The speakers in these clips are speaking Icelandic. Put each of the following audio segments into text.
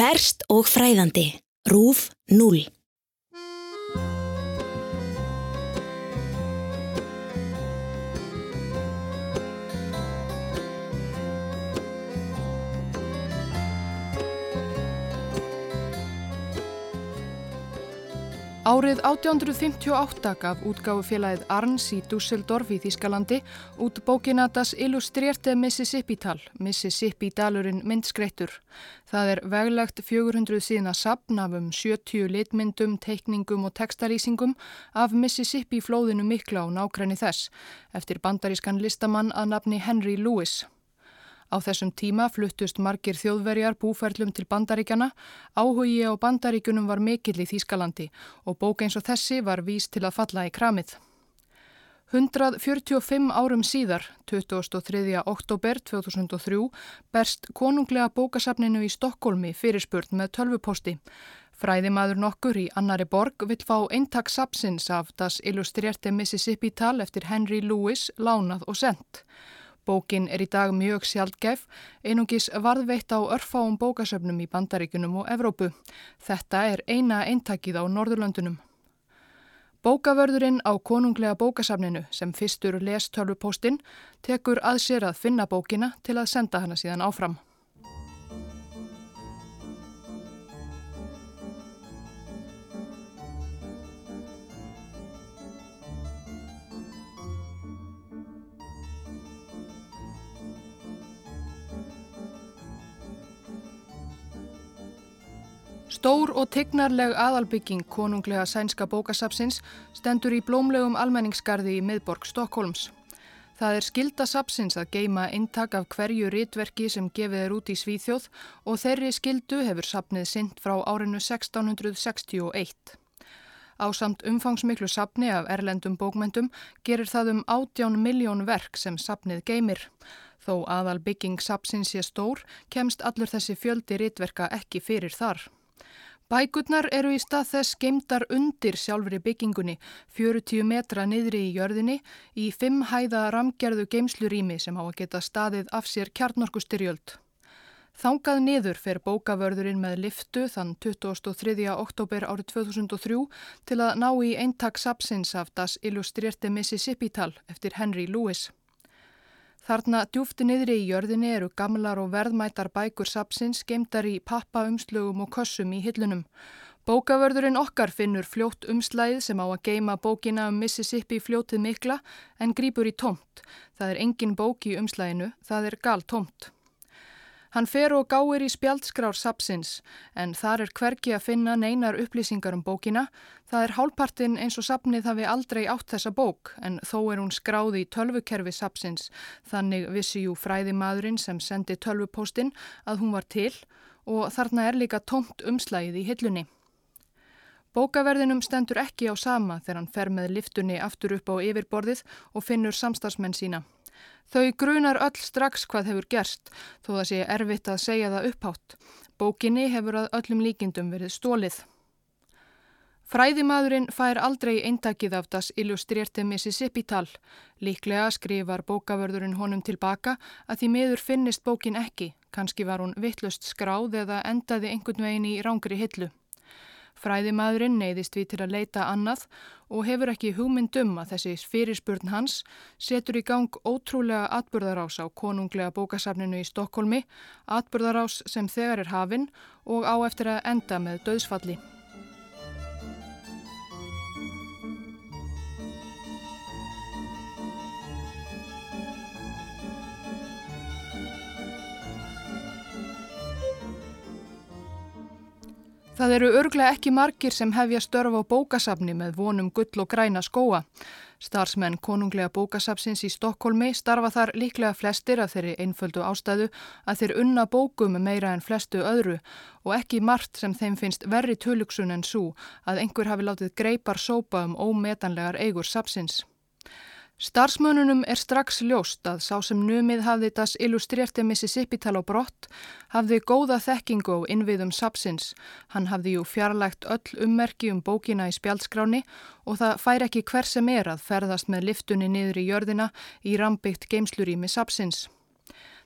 Ferst og fræðandi. Rúf 0. Árið 1858 gaf útgáfu félagið Arns í Dusseldorf í Þískalandi út bókina Das Illustrierte Mississippi-tal, Mississippi-dalurinn myndskreittur. Það er veglegt 400 síðan að sapna um 70 litmyndum, teikningum og textalýsingum af Mississippi-flóðinu mikla og nákrenni þess, eftir bandarískan listamann að nafni Henry Lewis. Á þessum tíma fluttust margir þjóðverjar búferlum til bandaríkjana, áhugi á bandaríkunum var mikill í Þýskalandi og bók eins og þessi var vís til að falla í kramið. 145 árum síðar, 23. oktober 2003, berst konunglega bókasafninu í Stokkólmi fyrirspurt með tölvuposti. Fræðimaður nokkur í annari borg vill fá eintak sapsins af Das Illustrierte Mississippi tal eftir Henry Lewis, lánað og sendt. Bókin er í dag mjög sjálfgæf, einungis varðveitt á örfáum bókasöfnum í Bandaríkunum og Evrópu. Þetta er eina eintakið á Norðurlöndunum. Bókavörðurinn á konunglega bókasafninu sem fyrstur les tölvupóstinn tekur að sér að finna bókina til að senda hana síðan áfram. Stór og tegnarleg aðalbygging konunglega sænska bókasapsins stendur í blómlegum almenningsgarði í miðborg Stokkólms. Það er skilda sapsins að geima intak af hverju rítverki sem gefið er út í Svíþjóð og þeirri skildu hefur sapnið sint frá árinu 1661. Á samt umfangsmiklu sapni af erlendum bókmyndum gerir það um 18 miljón verk sem sapnið geimir. Þó aðal bygging sapsins sé stór, kemst allur þessi fjöldi rítverka ekki fyrir þar. Bækurnar eru í stað þess geimdar undir sjálfri byggingunni, 40 metra niðri í jörðinni, í fimm hæða ramgerðu geimslurými sem á að geta staðið af sér kjarnorkustyrjöld. Þangað niður fer bókavörðurinn með liftu þann 23. oktober árið 2003 til að ná í eintak sapsins af Das Illustrierte Mississippi-tal eftir Henry Lewis. Þarna djúfti niðri í jörðinni eru gamlar og verðmætar bækur sapsins geimdar í pappaumslugum og kossum í hillunum. Bókavörðurinn okkar finnur fljótt umslæðið sem á að geima bókina um Mississippi fljótið mikla en grýpur í tómt. Það er engin bók í umslæðinu, það er gal tómt. Hann fer og gáir í spjaldskrár sapsins en þar er hverki að finna neinar upplýsingar um bókina. Það er hálpartinn eins og sapnið hafi aldrei átt þessa bók en þó er hún skráði í tölvukerfi sapsins. Þannig vissi jú fræði maðurinn sem sendi tölvupóstinn að hún var til og þarna er líka tómt umslægið í hillunni. Bókaverðinum stendur ekki á sama þegar hann fer með liftunni aftur upp á yfirborðið og finnur samstagsmenn sína. Þau grunar öll strax hvað hefur gerst, þó það sé erfitt að segja það upphátt. Bókinni hefur að öllum líkindum verið stólið. Fræðimaðurinn fær aldrei eintakið af das illustrerte Mississippi-tal. Líklega skrifar bókavörðurinn honum tilbaka að því miður finnist bókin ekki. Kanski var hún vittlust skráð eða endaði einhvern veginn í rángri hillu. Fræðimaðurinn neyðist við til að leita annað og hefur ekki hugmyndum að þessi fyrirspurn hans setur í gang ótrúlega atbyrðarás á konunglega bókasafninu í Stokkólmi, atbyrðarás sem þegar er hafinn og á eftir að enda með döðsfalli. Það eru örglega ekki margir sem hefja störf á bókasafni með vonum gull og græna skóa. Starsmenn konunglega bókasafsins í Stokkólmi starfa þar líklega flestir af þeirri einföldu ástæðu að þeir unna bókum meira en flestu öðru og ekki margt sem þeim finnst verri töluksun en svo að einhver hafi látið greipar sópa um ómetanlegar eigur safsins. Starsmönunum er strax ljóst að sá sem numið hafði das illustrerte Mississippi-tal á brott hafði góða þekkingu á innviðum sapsins. Hann hafði jú fjarlægt öll ummerki um bókina í spjaldskráni og það fær ekki hver sem er að ferðast með liftunni niður í jörðina í rambyggt geimslurými sapsins.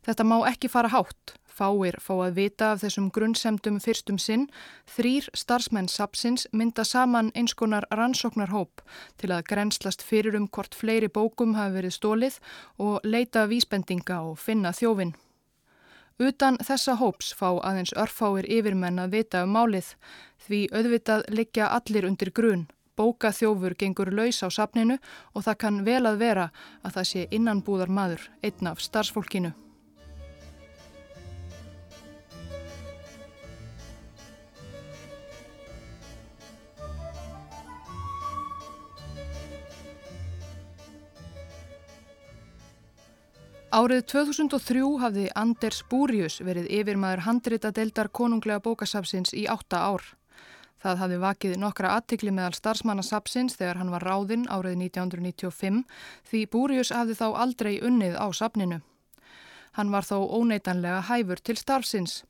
Þetta má ekki fara hátt. Fáir fá að vita af þessum grunnsemdum fyrstum sinn, þrýr starfsmenn sapsins mynda saman einskonar rannsóknarhóp til að grenslast fyrir um hvort fleiri bókum hafi verið stólið og leita vísbendinga og finna þjófin. Utan þessa hóps fá aðeins örfáir yfirmenn að vita um málið því auðvitað liggja allir undir grun. Bókaþjófur gengur laus á sapninu og það kann vel að vera að það sé innanbúðar maður, einn af starfsfólkinu. Árið 2003 hafði Anders Búrius verið yfirmaður handrita deildar konunglega bókasapsins í átta ár. Það hafði vakið nokkra aðtikli meðal starfsmannasapsins þegar hann var ráðinn árið 1995 því Búrius hafði þá aldrei unnið á sapninu. Hann var þó óneitanlega hæfur til starfsins.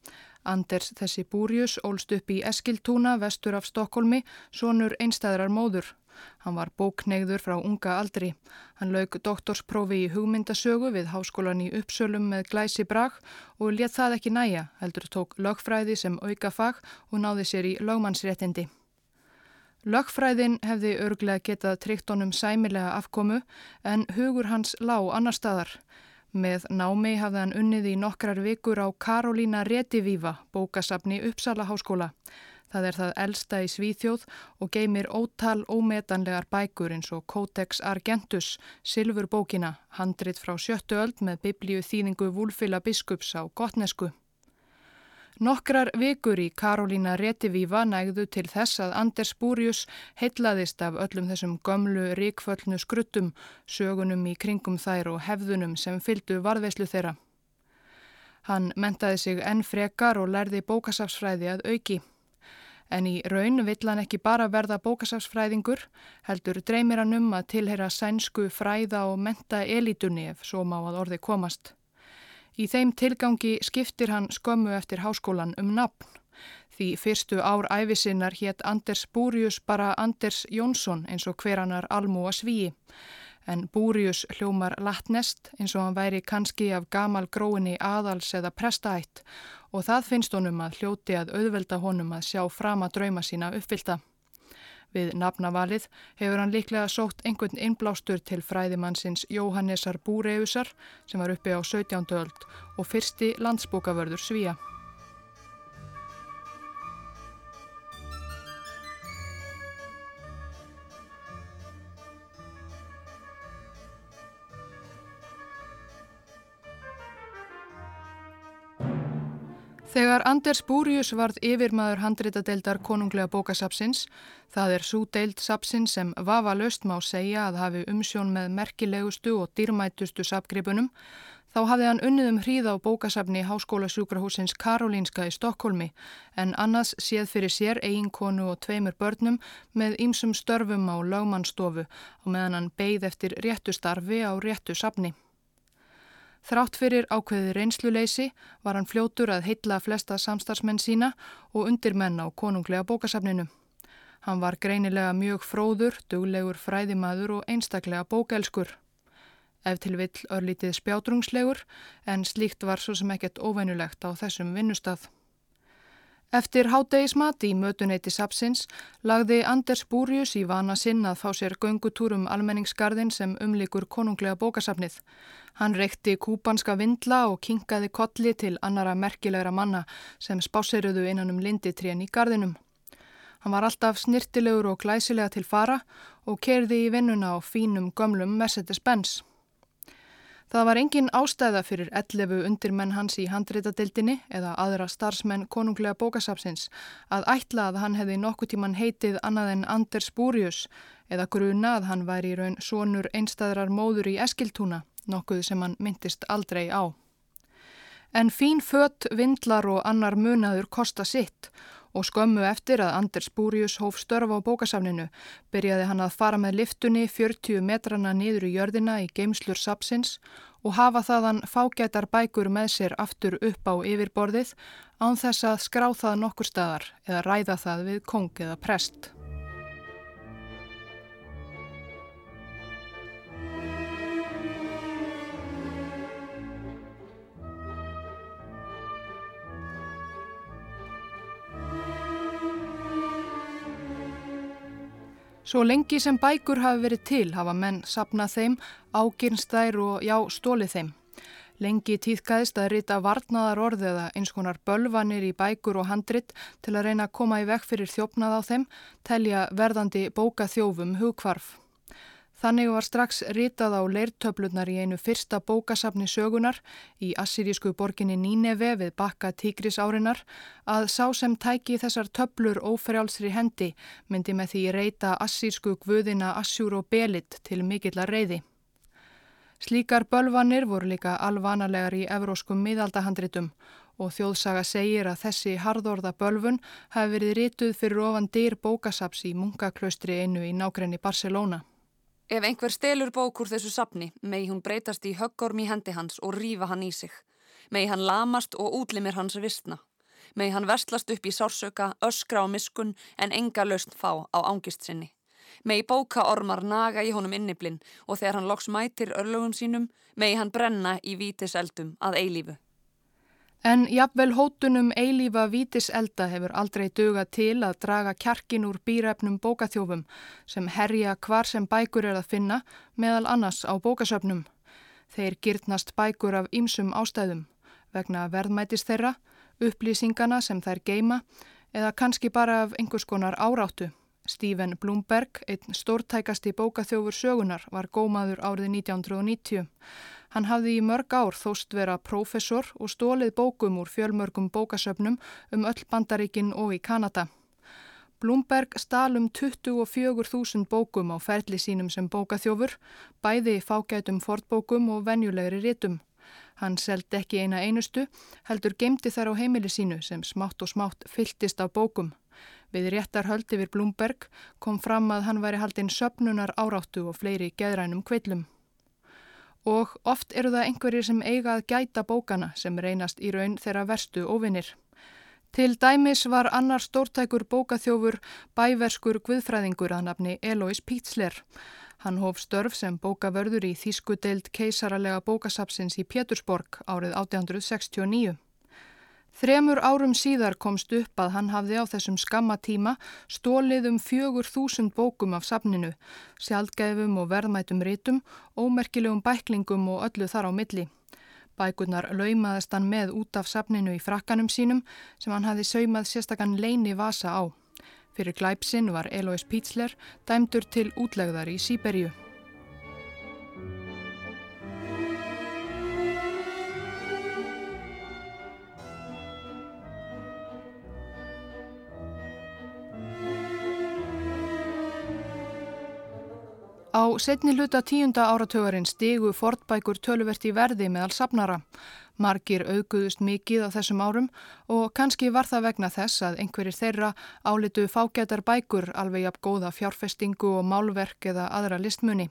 Anders þessi Búrius ólst upp í Eskiltúna vestur af Stokkólmi, sonur einstæðrar móður. Hann var bóknegður frá unga aldri. Hann lauk doktorsprófi í hugmyndasögu við háskólan í Uppsölum með glæsi brag og let það ekki næja, heldur tók lögfræði sem auka fag og náði sér í lögmannsréttindi. Lögfræðin hefði örglega getað tryggt honum sæmilega afkomu en hugur hans lág annar staðar. Með námi hafði hann unnið í nokkrar vikur á Karolína Retivíva, bókasafni Uppsala háskóla. Það er það elsta í Svíþjóð og geymir ótal ómetanlegar bækur eins og Codex Argentus, Silfurbókina, handrit frá sjöttu öld með biblíu þýðingu Vúlfila biskups á Gotnesku. Nokkrar vikur í Karolína Retivíva nægðu til þess að Anders Búrius heitlaðist af öllum þessum gömlu ríkföllnu skruttum, sögunum í kringum þær og hefðunum sem fyldu varðveislu þeirra. Hann mentaði sig enn frekar og lærði bókasafsfræði að auki. En í raun vill hann ekki bara verða bókasafsfræðingur, heldur dreymir hann um að tilhera sænsku fræða og menta elitunni ef svo má að orði komast. Í þeim tilgangi skiptir hann skömmu eftir háskólan um nafn. Því fyrstu ár æfisinnar hétt Anders Búrius bara Anders Jónsson eins og hver hannar almú að svíi en Búrius hljómar latnest eins og hann væri kannski af gamal gróinni aðals eða prestaætt og það finnst honum að hljóti að auðvelda honum að sjá fram að drauma sína uppfylta. Við nafnavalið hefur hann líklega sótt einhvern innblástur til fræðimannsins Jóhannesar Búreusar sem var uppi á 17. öld og fyrsti landsbókavörður Svíja. Þegar Anders Búrius varð yfirmaður handritadeildar konunglega bókasapsins, það er svo deild sapsins sem vafa löst má segja að hafi umsjón með merkilegustu og dýrmætustu sapgripunum, þá hafði hann unnið um hríð á bókasapni Háskóla sjúkrahúsins Karolínska í Stokkólmi en annars séð fyrir sér eiginkonu og tveimur börnum með ýmsum störfum á lagmannstofu og meðan hann beigð eftir réttu starfi á réttu sapni. Þrátt fyrir ákveði reynsluleysi var hann fljótur að heitla flesta samstarfsmenn sína og undirmenn á konunglega bókasafninu. Hann var greinilega mjög fróður, duglegur fræðimaður og einstaklega bókelskur. Ef til vill örlítið spjátrungslegur en slíkt var svo sem ekkert óveinulegt á þessum vinnustaf. Eftir hátdegismat í mötuneyti Sapsins lagði Anders Búrius í vana sinn að fá sér göngutúrum almenningsgarðin sem umlikur konunglega bókasafnið. Hann reykti kúpanska vindla og kinkaði kolli til annara merkilegra manna sem spáseruðu innan um linditrén í gardinum. Hann var alltaf snirtilegur og glæsilega til fara og kerði í vinnuna á fínum gömlum Mercedes-Benz. Það var engin ástæða fyrir 11 undirmenn hans í handreitadildinni eða aðra starfsmenn konunglega bókasapsins að ætla að hann hefði nokkuð tíman heitið annað en Anders Búrius eða gruna að hann væri í raun sonur einstæðrar móður í Eskiltúna, nokkuð sem hann myndist aldrei á. En fín fött, vindlar og annar munaður kosta sitt og skömmu eftir að Anders Búrius hóf störfa á bókasafninu byrjaði hann að fara með liftunni 40 metrana niður í jörðina í geimslur sapsins og hafa þaðan fágætar bækur með sér aftur upp á yfirborðið án þess að skrá það nokkur staðar eða ræða það við kong eða prest. Svo lengi sem bækur hafi verið til hafa menn sapnað þeim, ágirnstær og já, stólið þeim. Lengi tíðkæðist að rita varnaðar orð eða eins konar bölvanir í bækur og handrit til að reyna að koma í vekk fyrir þjófnað á þeim, telja verðandi bókaþjófum hugkvarf. Þannig var strax ritað á leirtöflunar í einu fyrsta bókasafni sögunar í assirísku borginni Níneve við bakka tígris árinar að sá sem tæki þessar töflur óferjálsri hendi myndi með því reita assírsku gvöðina Assjúr og Belit til mikillar reyði. Slíkar bölvanir voru líka alvanalegar í evróskum miðaldahandritum og þjóðsaga segir að þessi harðorða bölvun hafi verið rituð fyrir ofan dyr bókasaps í munkaklaustri einu í nákrenni Barcelona. Ef einhver stelur bók úr þessu sapni, megi hún breytast í höggorm í hendi hans og rýfa hann í sig. Megi hann lamast og útlimir hans vistna. Megi hann vestlast upp í sársöka, öskra á miskun en enga lausn fá á ángist sinni. Megi bóka ormar naga í honum inniblinn og þegar hann loks mætir örlögum sínum, megi hann brenna í vítiseldum að eilífu. En jafnvel hótunum eilífa vítiselda hefur aldrei dögað til að draga kjarkin úr býrefnum bókaþjófum sem herja hvar sem bækur er að finna meðal annars á bókasöfnum. Þeir gyrtnast bækur af ýmsum ástæðum vegna verðmætis þeirra, upplýsingana sem þær geima eða kannski bara af einhvers konar áráttu. Stephen Bloomberg, einn stórtækasti bókaþjófur sögunar, var gómaður árið 1990. Hann hafði í mörg ár þóst vera prófessor og stólið bókum úr fjölmörgum bókasöfnum um öll bandaríkin og í Kanada. Blumberg stalum 24.000 bókum á ferli sínum sem bókaþjófur, bæði fágætum fortbókum og venjulegri ritum. Hann seldi ekki eina einustu, heldur gemdi þar á heimili sínu sem smátt og smátt fylltist af bókum. Við réttar höldi við Blumberg kom fram að hann væri haldinn söpnunar áráttu og fleiri geðrænum kvillum og oft eru það einhverjir sem eiga að gæta bókana sem reynast í raun þeirra verstu óvinnir. Til dæmis var annar stórtækur bókaþjófur bæverskur guðfræðingur að nafni Elois Pítsler. Hann hóf störf sem bókavörður í Þískudeild keisaralega bókasapsins í Pétursborg árið 1869. Þremur árum síðar komst upp að hann hafði á þessum skamma tíma stólið um fjögur þúsund bókum af safninu, sjálfgæfum og verðmætum rítum, ómerkilegum bæklingum og öllu þar á milli. Bækurnar laumaðist hann með út af safninu í frakkanum sínum sem hann hafði saumað sérstakann leini vasa á. Fyrir glæpsinn var Elois Pítsler dæmdur til útlegðar í Sýberju. Á setni hluta tíunda áratögarinn stigu fortbækur töluvert í verði meðal sapnara. Margir auguðust mikið á þessum árum og kannski var það vegna þess að einhverjir þeirra álitu fágætar bækur alveg jafn góða fjárfestingu og málverk eða aðra listmunni.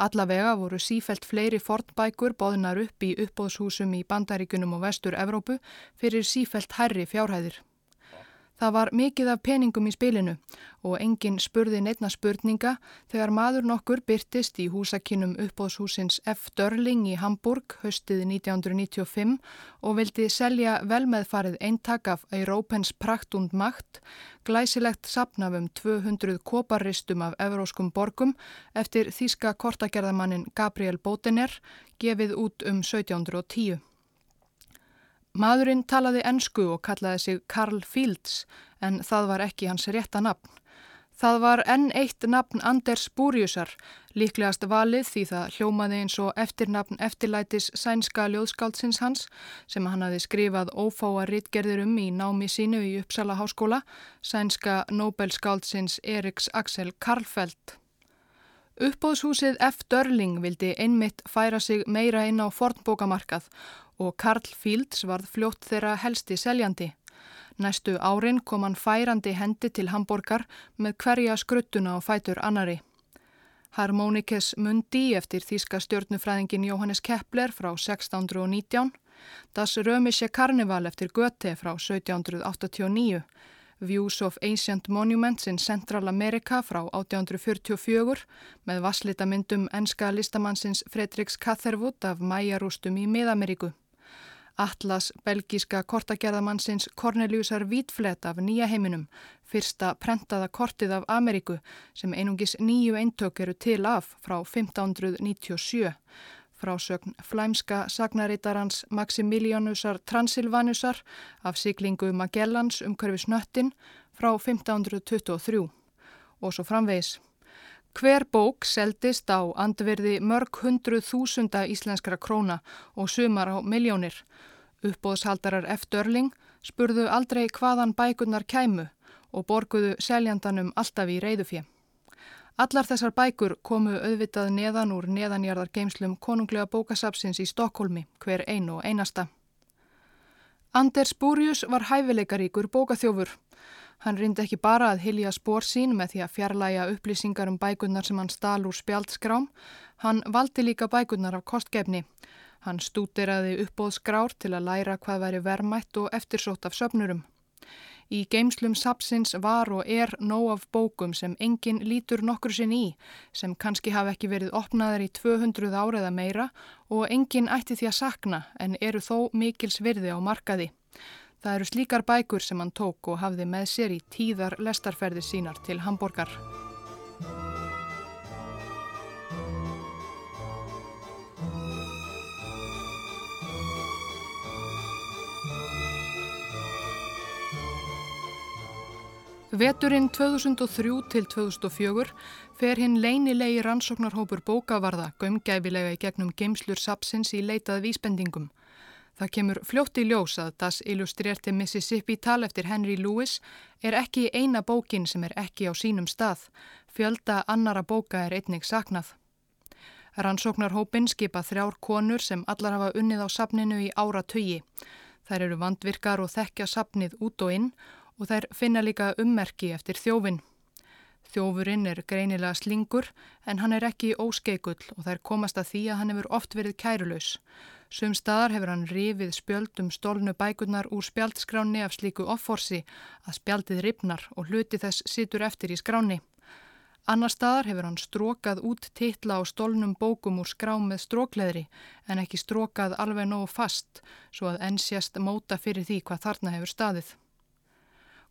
Allavega voru sífelt fleiri fortbækur boðnar upp í uppbóðshúsum í bandaríkunum og vestur Evrópu fyrir sífelt herri fjárhæðir. Það var mikið af peningum í spilinu og enginn spurði neittna spurninga þegar maður nokkur byrtist í húsakinnum uppbóðshúsins F. Dörling í Hamburg höstið 1995 og vildi selja velmeðfarið eintak af Európens prakt und makt, glæsilegt sapnafum 200 koparristum af evróskum borgum eftir þíska kortagerðamannin Gabriel Botener gefið út um 1710. Maðurinn talaði ennsku og kallaði sig Karl Fields en það var ekki hans rétta nafn. Það var enn eitt nafn Anders Búriusar, líklegast valið því það hljómaði eins og eftirnafn eftirlætis sænska ljóðskáldsins hans sem hann hafi skrifað ófáa rittgerðir um í námi sínu í Uppsala háskóla, sænska Nobelskáldsins Eriks Axel Karlfeldt. Uppbóðshúsið F. Dörling vildi einmitt færa sig meira inn á fornbókamarkað og Karl Fields varð fljótt þeirra helsti seljandi. Næstu árin kom hann færandi hendi til Hamburgar með hverja skruttuna og fætur annari. Harmonikes Mundi eftir þýska stjórnufræðingin Jóhannes Kepler frá 1619, Das Römische Karneval eftir Goethe frá 1789, Views of Ancient Monuments in Central America frá 1844 með vasslitamyndum enska listamannsins Fredriks Catherwood af mæjarústum í Miðameríku. Atlas belgíska kortagerðamannsins Corneliusar Vítflet af nýja heiminum, fyrsta prentaða kortið af Ameríku sem einungis nýju eintök eru til af frá 1597. Frásögn flæmska sagnarítarans Maximilianusar Transilvanusar af siglingu Magellans um hverfi snöttin frá 1523 og svo framvegis. Hver bók seldist á andverði mörg hundruð þúsunda íslenskra króna og sumar á miljónir. Uppbóðshaldarar F-Dörling spurðu aldrei hvaðan bækurnar kæmu og borguðu seljandanum alltaf í reyðufjö. Allar þessar bækur komu auðvitað neðan úr neðanjarðar geimslum konunglega bókasapsins í Stokkólmi, hver einu og einasta. Anders Búrius var hæfileikaríkur bókaþjófur. Hann reyndi ekki bara að hilja spór sín með því að fjarlæga upplýsingar um bækurnar sem hann stál úr spjaldskrám, hann valdi líka bækurnar af kostgefni. Hann stúteraði uppbóðskrár til að læra hvað væri vermætt og eftirsótt af söpnurum. Í geimslum sapsins var og er nóg af bókum sem enginn lítur nokkur sinn í, sem kannski hafi ekki verið opnaðar í 200 ára eða meira og enginn ætti því að sakna en eru þó mikils virði á markaði. Það eru slíkar bækur sem hann tók og hafði með sér í tíðar lestarferði sínar til Hamburgar. Veturinn 2003 til 2004 fer hinn leinilegi rannsóknarhópur bókavarða gömgæfilega í gegnum geimslur sapsins í leitað vísbendingum. Það kemur fljótt í ljós að Das Illustrerte Mississippi tal eftir Henry Lewis er ekki eina bókin sem er ekki á sínum stað. Fjölda annara bóka er einnig saknað. Rannsóknarhópin skipa þrjár konur sem allar hafa unnið á sapninu í ára tögi. Þær eru vandvirkar og þekkja sapnið út og inn og þær finna líka ummerki eftir þjófinn. Þjófurinn er greinilega slingur en hann er ekki óskeikull og þær komast að því að hann hefur oft verið kærulaus. Sum staðar hefur hann rifið spjöldum stólnu bækurnar úr spjaldskráni af slíku offorsi að spjaldið ripnar og hluti þess situr eftir í skráni. Annar staðar hefur hann strókað út titla á stólnum bókum úr skrám með strókleðri en ekki strókað alveg nógu fast svo að enn sést móta fyrir því hvað þarna hefur staðið.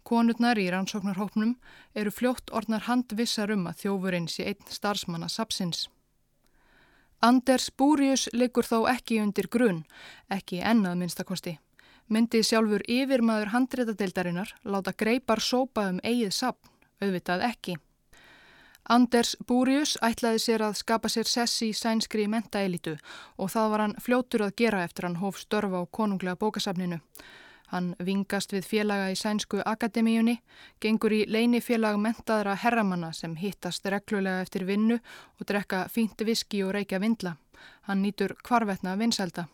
Konurnar í rannsóknarhópnum eru fljótt orðnar handvissar um að þjófurinn sé einn starfsmanna sapsins. Anders Búrius liggur þó ekki undir grunn, ekki ennað minnstakosti. Myndið sjálfur yfirmaður handréttadeildarinnar láta greipar sópa um eigið sapn, auðvitað ekki. Anders Búrius ætlaði sér að skapa sér sessi í sænskri mentaelitu og það var hann fljótur að gera eftir hann hóf störfa á konunglega bókasafninu. Hann vingast við félaga í Sænsku Akademíunni, gengur í leini félag mentaðra herramanna sem hittast reglulega eftir vinnu og drekka fínt viski og reykja vindla. Hann nýtur kvarvetna vinselda.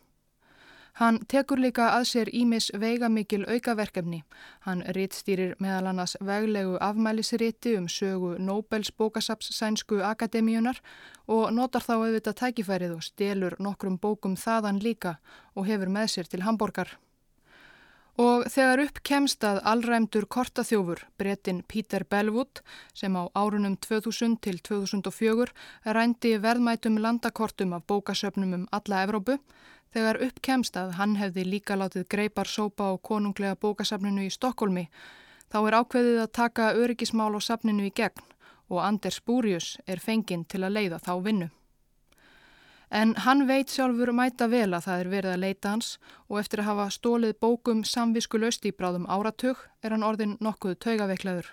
Hann tekur líka að sér ímis veigamikil aukaverkefni. Hann rittstýrir meðal annars veglegu afmælisriti um sögu Nobels bókasaps Sænsku Akademíunar og notar þá auðvitað tækifærið og stelur nokkrum bókum þaðan líka og hefur með sér til Hamburgar. Og þegar upp kemst að allræmdur kortaþjófur, brettin Peter Bellwood, sem á árunum 2000 til 2004 rændi verðmætum landakortum af bókasöfnum um alla Evrópu, þegar upp kemst að hann hefði líka látið greipar sópa á konunglega bókasafninu í Stokkólmi, þá er ákveðið að taka öryggismál á safninu í gegn og Anders Búrius er fenginn til að leiða þá vinnu. En hann veit sjálfur mæta vel að það er verið að leita hans og eftir að hafa stólið bókum samvisku löst í bráðum áratug er hann orðin nokkuð taugaveiklaður.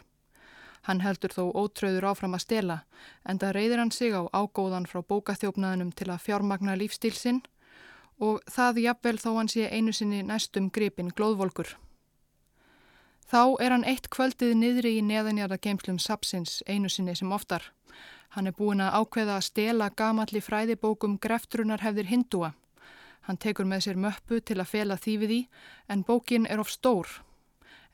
Hann heldur þó ótröður áfram að stela en það reyðir hann sig á ágóðan frá bókaþjófnaðinum til að fjármagna lífstílsinn og það jafnvel þó hann sé einu sinni næstum gripin glóðvolkur. Þá er hann eitt kvöldið niðri í neðanjarða geimslum sapsins einu sinni sem oftar. Hann er búin að ákveða að stela gamalli fræðibókum greftrunar hefðir hindúa. Hann tekur með sér möppu til að fela þýfið í en bókin er of stór.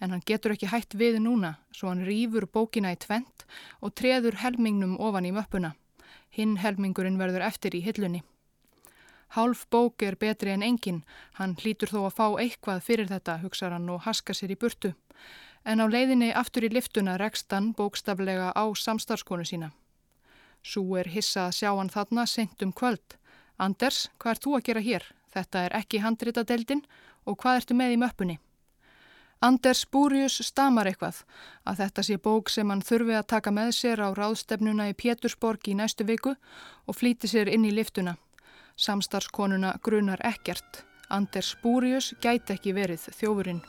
En hann getur ekki hætt við núna svo hann rýfur bókina í tvent og treður helmingnum ofan í möppuna. Hinn helmingurinn verður eftir í hillunni. Hálf bók er betri en engin, hann hlýtur þó að fá eitthvað fyrir þetta, hugsa hann og haska sér í burtu. En á leiðinni aftur í liftuna rekst hann bókstaflega á samstarskonu sína. Sú er hissa að sjá hann þarna sent um kvöld. Anders, hvað er þú að gera hér? Þetta er ekki handritadeildin og hvað ertu með í möppunni? Anders Búrius stamar eitthvað að þetta sé bók sem hann þurfi að taka með sér á ráðstefnuna í Pétursborg í næstu viku og flýti sér inn í liftuna. Samstarfskonuna grunar ekkert. Anders Búrius gæti ekki verið þjófurinn.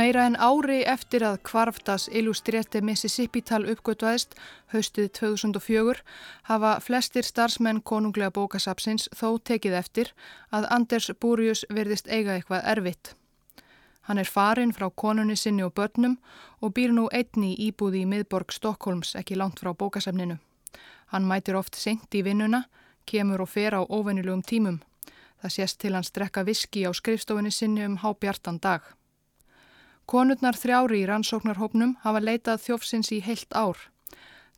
Meira en ári eftir að Kvarftas Illustrerte Mississippi-tal uppgötvaðist haustið 2004 hafa flestir starfsmenn konunglega bókasapsins þó tekið eftir að Anders Búrius verðist eiga eitthvað erfitt. Hann er farin frá konunni sinni og börnum og býr nú einni íbúði í miðborg Stokkólms ekki langt frá bókasafninu. Hann mætir oft senkt í vinnuna, kemur og fer á óvennilegum tímum. Það sést til hann strekka viski á skrifstofinni sinni um hábjartan dag. Konurnar þrjári í rannsóknarhópnum hafa leitað þjófsins í heilt ár.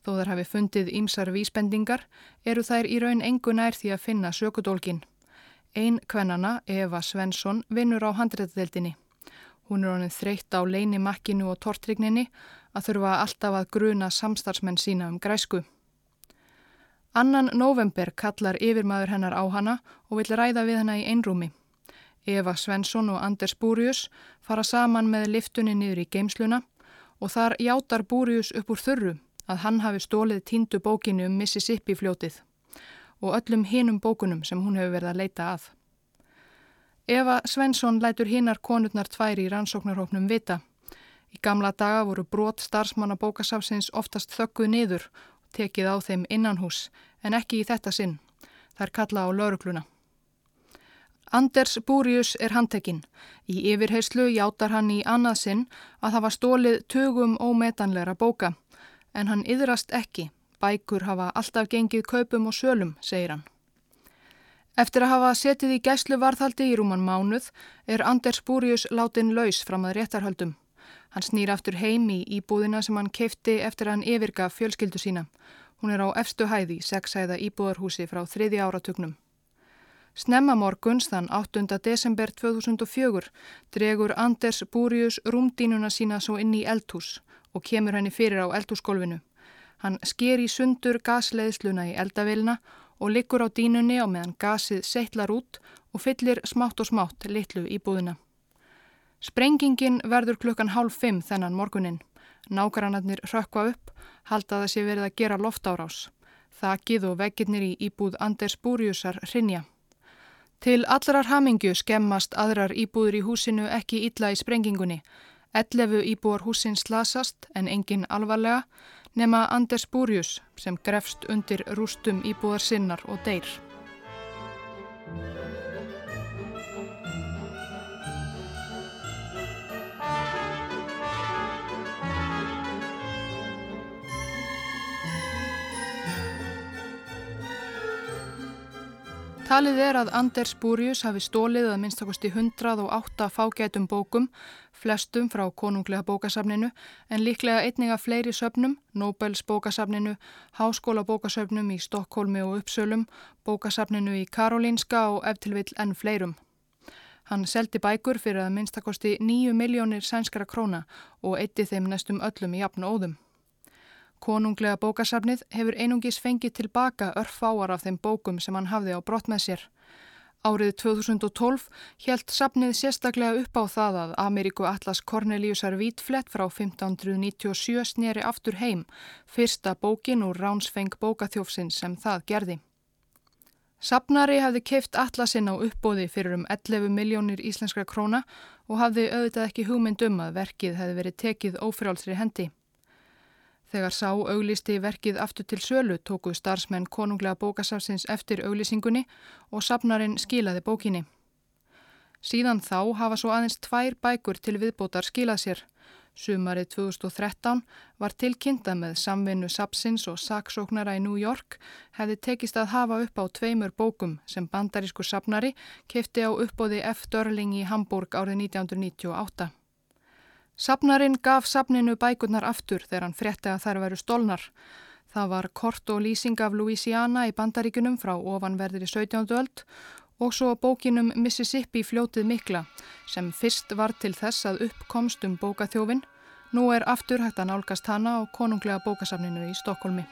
Þó þar hafi fundið ímsar vísbendingar eru þær í raun engu nær því að finna sökudólkin. Einn kvennana, Eva Svensson, vinnur á handrættadeildinni. Hún er honið þreytt á leini makkinu og tortrygninni að þurfa alltaf að gruna samstarfsmenn sína um græsku. Annan november kallar yfirmaður hennar á hana og vil ræða við hennar í einrúmi. Eva Svensson og Anders Búrius fara saman með liftunni niður í geimsluna og þar játar Búrius upp úr þurru að hann hafi stólið tíndu bókinu um Mississippi fljótið og öllum hinum bókunum sem hún hefur verið að leita að. Eva Svensson lætur hinnar konurnar tværi í rannsóknarhóknum vita. Í gamla daga voru brot starfsmanna bókasafsins oftast þögguð niður og tekið á þeim innanhús en ekki í þetta sinn. Það er kalla á laurugluna. Anders Búrius er handtekinn. Í yfirheyslu játar hann í annað sinn að var stólið tögum ómetanleira bóka. En hann yðrast ekki. Bækur hafa alltaf gengið kaupum og sölum, segir hann. Eftir að hafa setið í gæslu varðhaldi í rúman mánuð er Anders Búrius látin laus fram að réttarhöldum. Hann snýr aftur heim í íbúðina sem hann keifti eftir að hann yfirga fjölskyldu sína. Hún er á efstu hæði, sexæða íbúðarhúsi frá þriði áratugnum. Snemma morguns þann 8. desember 2004 dregur Anders Búrius rúmdínuna sína svo inn í eldhús og kemur henni fyrir á eldhúsgólfinu. Hann sker í sundur gasleðsluna í eldavilna og liggur á dínunni á meðan gasið settlar út og fyllir smátt og smátt litlu í búðina. Sprengingin verður klukkan hálf fimm þennan morgunin. Nágrannarnir rökva upp, halda það sé verið að gera loftárás. Þakið og veggirnir í íbúð Anders Búriusar hrinja. Til allarar hamingju skemmast aðrar íbúður í húsinu ekki illa í sprengingunni. Ellefu íbúar húsin slasast en engin alvarlega nema Anders Búrius sem grefst undir rústum íbúðar sinnar og deyr. Talið er að Anders Búrius hafi stólið að minnstakosti 108 fágætum bókum, flestum frá konunglega bókasafninu, en líklega einninga fleiri söfnum, Nobels bókasafninu, Háskóla bókasafnum í Stokkólmi og Uppsölum, bókasafninu í Karolinska og eftirvill enn fleirum. Hann seldi bækur fyrir að minnstakosti 9 miljónir sænskara króna og eitti þeim næstum öllum í jafn óðum. Konunglega bókasafnið hefur einungis fengið tilbaka örfáar af þeim bókum sem hann hafði á brott með sér. Árið 2012 helt safnið sérstaklega upp á það að Ameríku Atlas Corneliusar Vítflett frá 1597 snýri aftur heim, fyrsta bókin úr Ránsfeng bókaþjófsinn sem það gerði. Safnari hafði keift Atlasinn á uppbóði fyrir um 11 miljónir íslenskra króna og hafði auðvitað ekki hugmynd um að verkið hefði verið tekið ófrálsri hendi. Þegar sá auglisti verkið aftur til sölu tóku starfsmenn konunglega bókasafsins eftir auglisingunni og safnarinn skilaði bókinni. Síðan þá hafa svo aðeins tvær bækur til viðbótar skilað sér. Sumarið 2013 var tilkynnta með samvinnu Sapsins og saksóknara í New York hefði tekist að hafa upp á tveimur bókum sem bandarísku sapnari kefti á uppbóði F. Dörling í Hamburg árið 1998. Sapnarinn gaf sapninu bækurnar aftur þegar hann frétti að þær veru stólnar. Það var kort og lýsing af Louisiana í bandaríkunum frá ofanverðir í 17. öld og svo bókinum Mississippi fljótið mikla sem fyrst var til þess að uppkomst um bókaþjófin. Nú er aftur hægt að nálgast hana á konunglega bókasafninu í Stokkólmi.